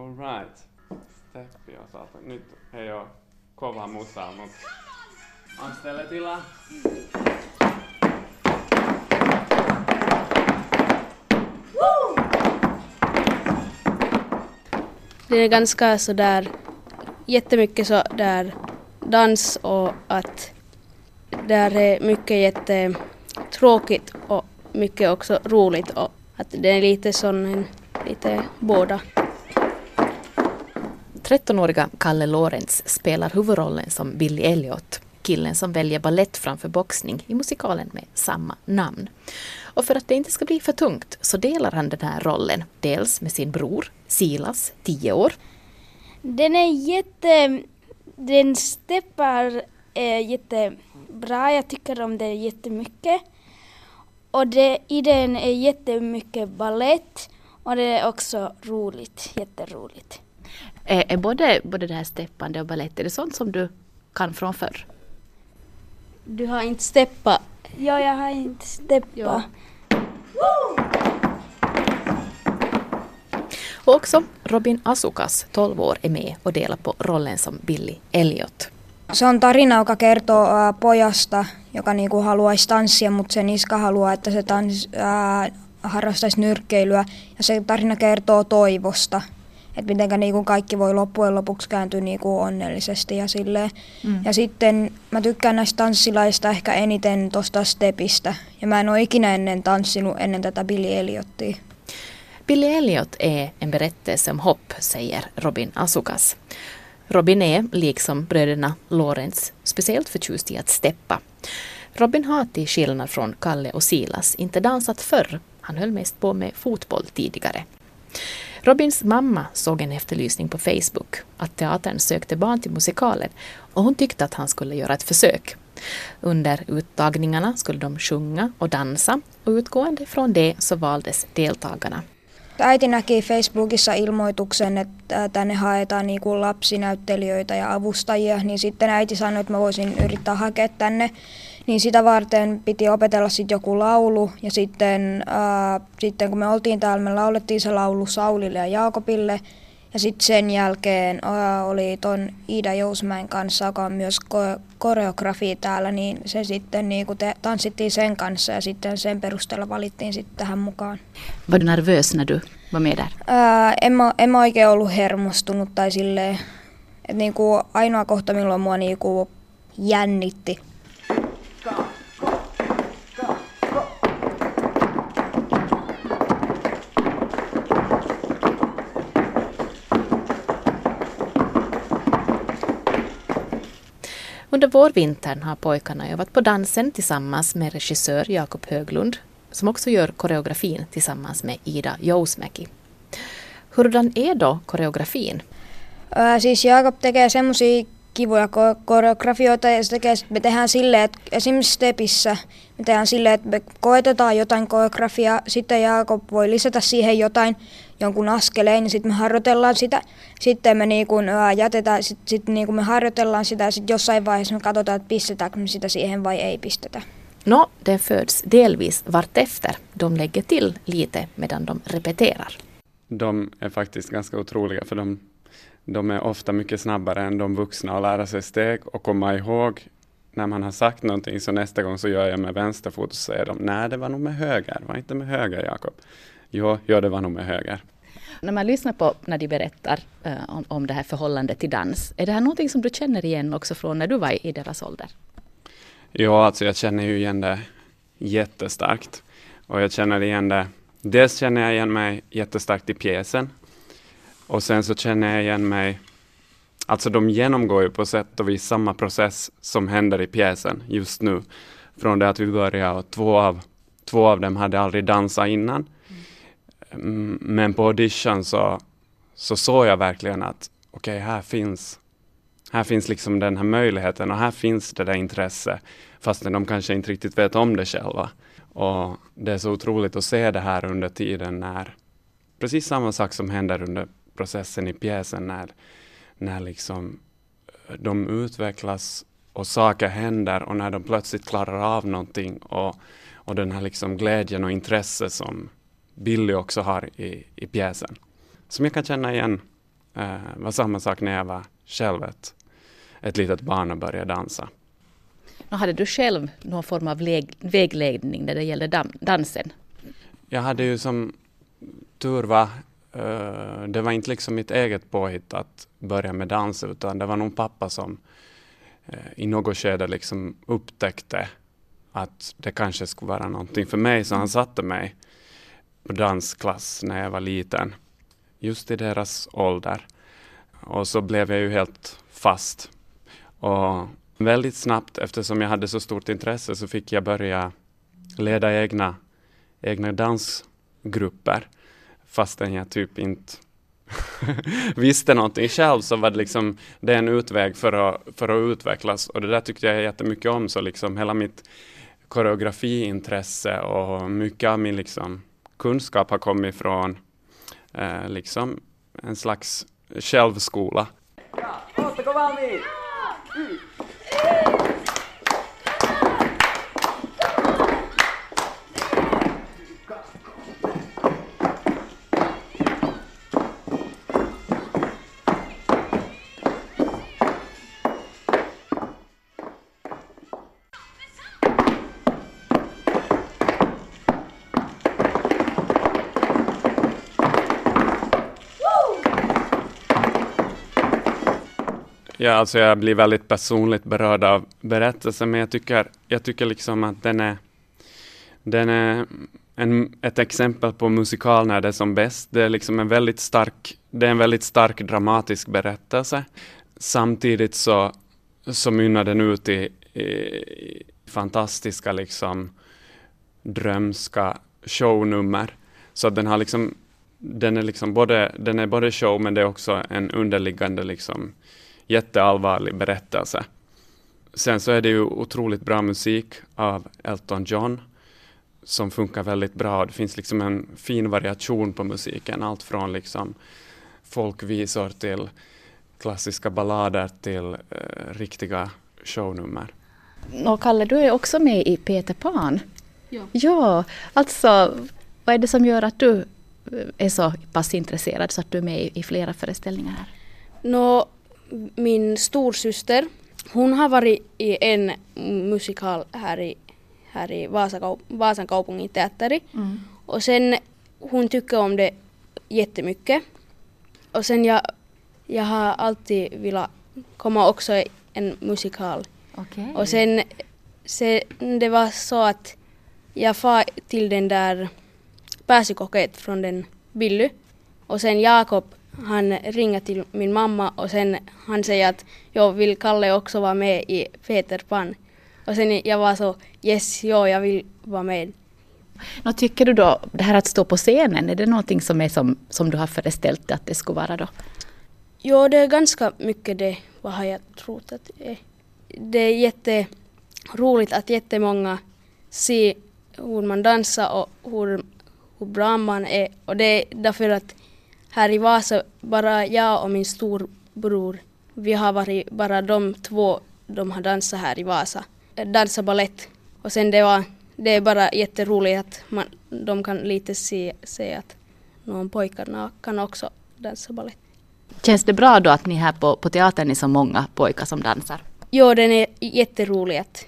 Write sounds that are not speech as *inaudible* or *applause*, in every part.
Alright. Steppi osalta. Nyt ei ole kova musa, mutta Anstelle tilaa. Det är ganska sådär jättemycket så där dans och att där är mycket jättetråkigt och mycket också roligt och att det är lite sån lite båda. 13-åriga Kalle Lorenz spelar huvudrollen som Billy Elliot, killen som väljer ballett framför boxning i musikalen med samma namn. Och för att det inte ska bli för tungt så delar han den här rollen dels med sin bror Silas, 10 år. Den är jätte... Den steppar eh, jättebra. Jag tycker om det jättemycket. Och det, i den är jättemycket ballett och det är också roligt, jätteroligt. Är, är både, både det här steppande och ballett, är det sånt som du kan från förr? Du har inte steppat? Ja, jag har inte steppat. Ja. Och också Robin Asukas, 12 år, är med och delar på rollen som Billy Elliot. Se on tarina, joka kertoo ää, pojasta, joka niinku haluaisi tanssia, mutta sen iska haluaa, että se tans, ää, harrastaisi nyrkkeilyä. Ja se tarina kertoo toivosta, että miten niinku kaikki voi loppujen lopuksi kääntyä niinku onnellisesti ja silleen. Mm. Ja sitten mä tykkään näistä tanssilaista ehkä eniten tuosta stepistä. Ja mä en ole ikinä ennen tanssinut ennen tätä Billy Elliotia. Billy Elliot är en berättelse om hopp, säger Robin Asukas. Robin är, liksom bröderna Lorenz, speciellt förtjust i att steppa. Robin har till skillnad från Kalle och Silas inte dansat förr. Han höll mest på med fotboll tidigare. Robins mamma såg en efterlysning på Facebook att teatern sökte barn till musikalen och hon tyckte att han skulle göra ett försök. Under uttagningarna skulle de sjunga och dansa och utgående från det så valdes deltagarna. Äiti näki Facebookissa ilmoituksen, että tänne haetaan niin kuin lapsinäyttelijöitä ja avustajia, niin sitten äiti sanoi, että mä voisin yrittää hakea tänne. Niin sitä varten piti opetella sitten joku laulu ja sitten, ää, sitten kun me oltiin täällä, me laulettiin se laulu Saulille ja Jaakobille. Ja sitten sen jälkeen oli ton Iida Jousmäen kanssa, joka on myös ko- koreografi täällä, niin se sitten niin kun te, tanssittiin sen kanssa ja sitten sen perusteella valittiin sitten tähän mukaan. Var du nervös när du var med där? Ää, en, mä, en mä oikein ollut hermostunut tai silleen, että niin ainoa kohta milloin mua niin jännitti Under vårvintern har pojkarna övat på dansen tillsammans med regissör Jakob Höglund som också gör koreografin tillsammans med Ida Jousmäki. Hurdan är då koreografin? Ää, siis Jakob tekee semmoisia kivoja ko- koreografioita ja se tekee, me tehdään silleen, että esimerkiksi Stepissä me tehdään silleen, että me koetetaan jotain koreografiaa, sitten Jaakob voi lisätä siihen jotain, jonkun askeleen, niin sitten me harjoitellaan sitä. Sitten me niin kun, ää, jätetään, sitten sit, niin kun me harjoitellaan sitä ja sitten jossain vaiheessa me katsotaan, että pistetäänkö me sitä siihen vai ei pistetä. Nå, den föds delvis vartefter. De lägger till lite medan de repeterar. De är faktiskt ganska otroliga för de, de är ofta mycket snabbare än de vuxna att lära sig steg och komma ihåg när man har sagt någonting så nästa gång så gör jag med vänster fot och säger de nej det var nog med höger, var inte med höger Jakob. Jo, jo det var nog med höger. När man lyssnar på när de berättar eh, om, om det här förhållandet till dans, är det här någonting som du känner igen också från när du var i deras ålder? Ja, alltså jag känner ju igen det jättestarkt. Och jag känner igen det, dels känner jag igen mig jättestarkt i pjäsen. Och sen så känner jag igen mig, alltså de genomgår ju på sätt och vis samma process som händer i pjäsen just nu. Från det att vi började och två av, två av dem hade aldrig dansat innan. Men på audition så, så såg jag verkligen att okej, okay, här finns här finns liksom den här möjligheten och här finns det där intresse fastän de kanske inte riktigt vet om det själva. Och det är så otroligt att se det här under tiden när precis samma sak som händer under processen i pjäsen när, när liksom eh, de utvecklas och saker händer och när de plötsligt klarar av någonting och, och den här liksom glädjen och intresse som Billy också har i, i pjäsen. Som jag kan känna igen eh, var samma sak när jag var själv ett, ett litet barn och började dansa. Och hade du själv någon form av vägledning när det gällde dansen? Jag hade ju som tur var, uh, det var inte liksom mitt eget påhitt att börja med dans utan det var nog pappa som uh, i något skede liksom upptäckte att det kanske skulle vara någonting för mig så han satte mig på dansklass när jag var liten. Just i deras ålder. Och så blev jag ju helt fast. Och väldigt snabbt eftersom jag hade så stort intresse så fick jag börja leda egna, egna dansgrupper. Fastän jag typ inte *laughs* visste någonting själv så var det liksom det är en utväg för att, för att utvecklas och det där tyckte jag jättemycket om så liksom hela mitt koreografiintresse och mycket av min liksom kunskap har kommit från eh, liksom en slags självskola. Ja, Ja, alltså jag blir väldigt personligt berörd av berättelsen, men jag tycker, jag tycker liksom att den är, den är en, ett exempel på musikal när det är som bäst. Det är liksom en väldigt stark, det är en väldigt stark dramatisk berättelse. Samtidigt så, så mynnar den ut i, i fantastiska liksom drömska shownummer. Så den har liksom, den är liksom både, den är både show men det är också en underliggande liksom jätteallvarlig berättelse. Sen så är det ju otroligt bra musik av Elton John som funkar väldigt bra. Det finns liksom en fin variation på musiken, allt från liksom folkvisor till klassiska ballader till eh, riktiga shownummer. Och Kalle, du är också med i Peter Pan. Ja. ja, alltså vad är det som gör att du är så pass intresserad så att du är med i flera föreställningar här? Nå, min storsyster, hon har varit i en musikal här i, här i Vasa, Vasan kaupungin teatteri. Mm. Och sen hon tycker om det jättemycket. Och sen jag, jag har alltid velat komma också i en musikal. Okay. Och sen se, det var så att jag far till den där pääsykokeet från den Billy. Och sen Jakob han ringer till min mamma och sen han säger att jag vill Kalle också vara med i Peter Pan. Och sen jag var så yes, ja, jag vill vara med. Vad tycker du då, det här att stå på scenen, är det någonting som, är som, som du har föreställt dig att det skulle vara då? Jo, det är ganska mycket det, vad har jag trott att det är. Det är jätteroligt att jättemånga ser hur man dansar och hur, hur bra man är. Och det är därför att här i Vasa, bara jag och min storbror, vi har varit bara de två, de har dansat här i Vasa. Dansa ballett. Och sen det var, det är bara jätteroligt att man, de kan lite se, se att någon pojkarna kan också dansa ballett. Känns det bra då att ni här på, på teatern är så många pojkar som dansar? Jo, den är jätterolig att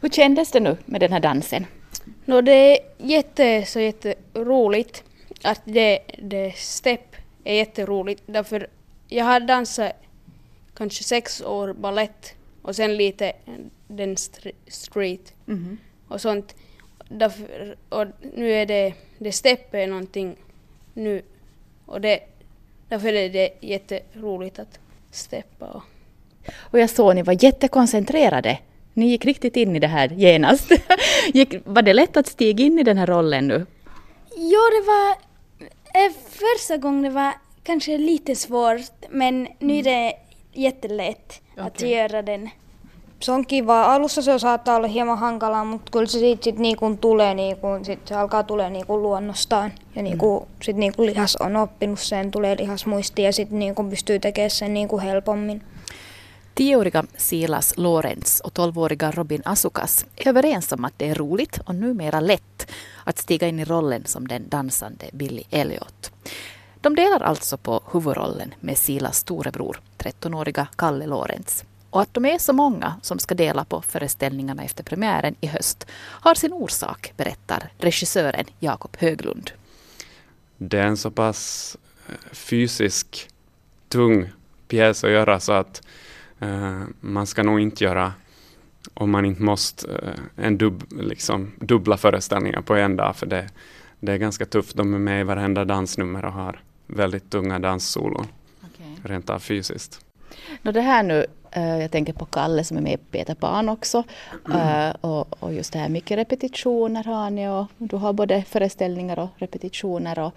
Hur kändes det nu med den här dansen? No, det är jätte, så jätteroligt att det, det step är jätteroligt därför jag har dansat kanske sex år ballett och sen lite den street mm. och sånt. Därför, och nu är det, det step är någonting nu och det, därför är det jätteroligt att steppa. Och, och jag såg ni var jättekoncentrerade ni gick riktigt in i det här genast. *laughs* gick, var det lätt att stiga in i den här rollen nu? Ja, det var... Första gången det var kanske lite svårt, men nu är mm. det jättelätt okay. att göra den. Se on kiva. Alussa se saattaa olla hieman hankalaa, mutta kyllä se siitä sit niinku tulee, niinku, sit se alkaa tulee niinku luonnostaan. Ja mm. sit niinku lihas on oppinut sen, tulee lihasmuisti ja sitten niinku pystyy tekemään sen niinku helpommin. Tioåriga Silas Lorenz och tolvåriga Robin Asukas är överens om att det är roligt och numera lätt att stiga in i rollen som den dansande Billy Elliot. De delar alltså på huvudrollen med Silas storebror, 13-åriga Kalle Lorenz. Och att de är så många som ska dela på föreställningarna efter premiären i höst har sin orsak, berättar regissören Jakob Höglund. Det är en så pass eh, fysisk, tung pjäs att göra så att man ska nog inte göra om man inte måste uh, en dub, liksom, dubbla föreställningar på en dag för det, det är ganska tufft. De är med i varenda dansnummer och har väldigt tunga danssolon. Okay. Rent av fysiskt. Nå det här nu, uh, jag tänker på Kalle som är med i Peter Pan också. Uh, och, och, just det här mycket repetitioner har ni och du har både föreställningar och repetitioner. Och,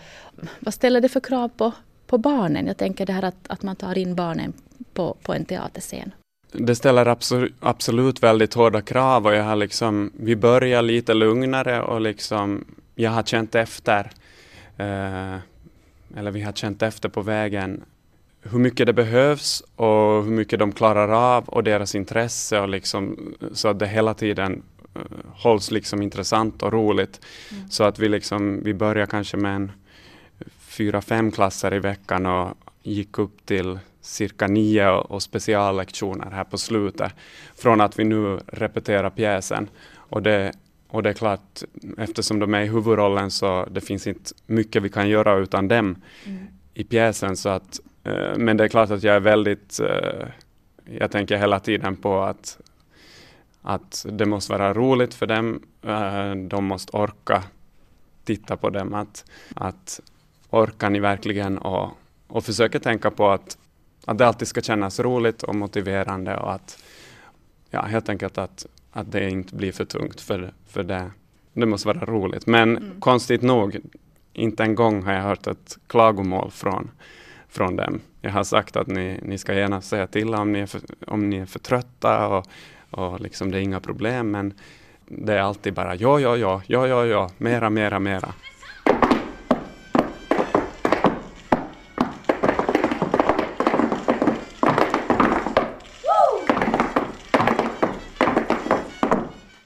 vad ställer det för krav på, på barnen? Jag tänker det här att, att man tar in barnen på, på en teaterscen. Det ställer absolut väldigt hårda krav och jag har liksom, vi börjar lite lugnare och liksom, jag har känt efter uh, eller vi har känt efter på vägen hur mycket det behövs och hur mycket de klarar av och deras intresse och liksom, så att det hela tiden uh, hålls liksom intressant och roligt. Mm. Så att vi, liksom, vi börjar kanske med en fyra, fem klasser i veckan och gick upp till cirka nio och speciallektioner här på slutet. Från att vi nu repeterar pjäsen. Och det, och det är klart, eftersom de är i huvudrollen så det finns inte mycket vi kan göra utan dem mm. i pjäsen. Så att, eh, men det är klart att jag är väldigt, eh, jag tänker hela tiden på att, att det måste vara roligt för dem. Eh, de måste orka titta på dem. Att, att orkar ni verkligen och, och försöka tänka på att, att det alltid ska kännas roligt och motiverande och att ja, helt enkelt att att det inte blir för tungt för, för det. Det måste vara roligt. Men mm. konstigt nog, inte en gång har jag hört ett klagomål från, från dem. Jag har sagt att ni, ni ska gärna säga till om ni är för, om ni är för trötta och, och liksom det är inga problem. Men det är alltid bara ja, ja, ja, ja, ja, ja, mera, mera, mera.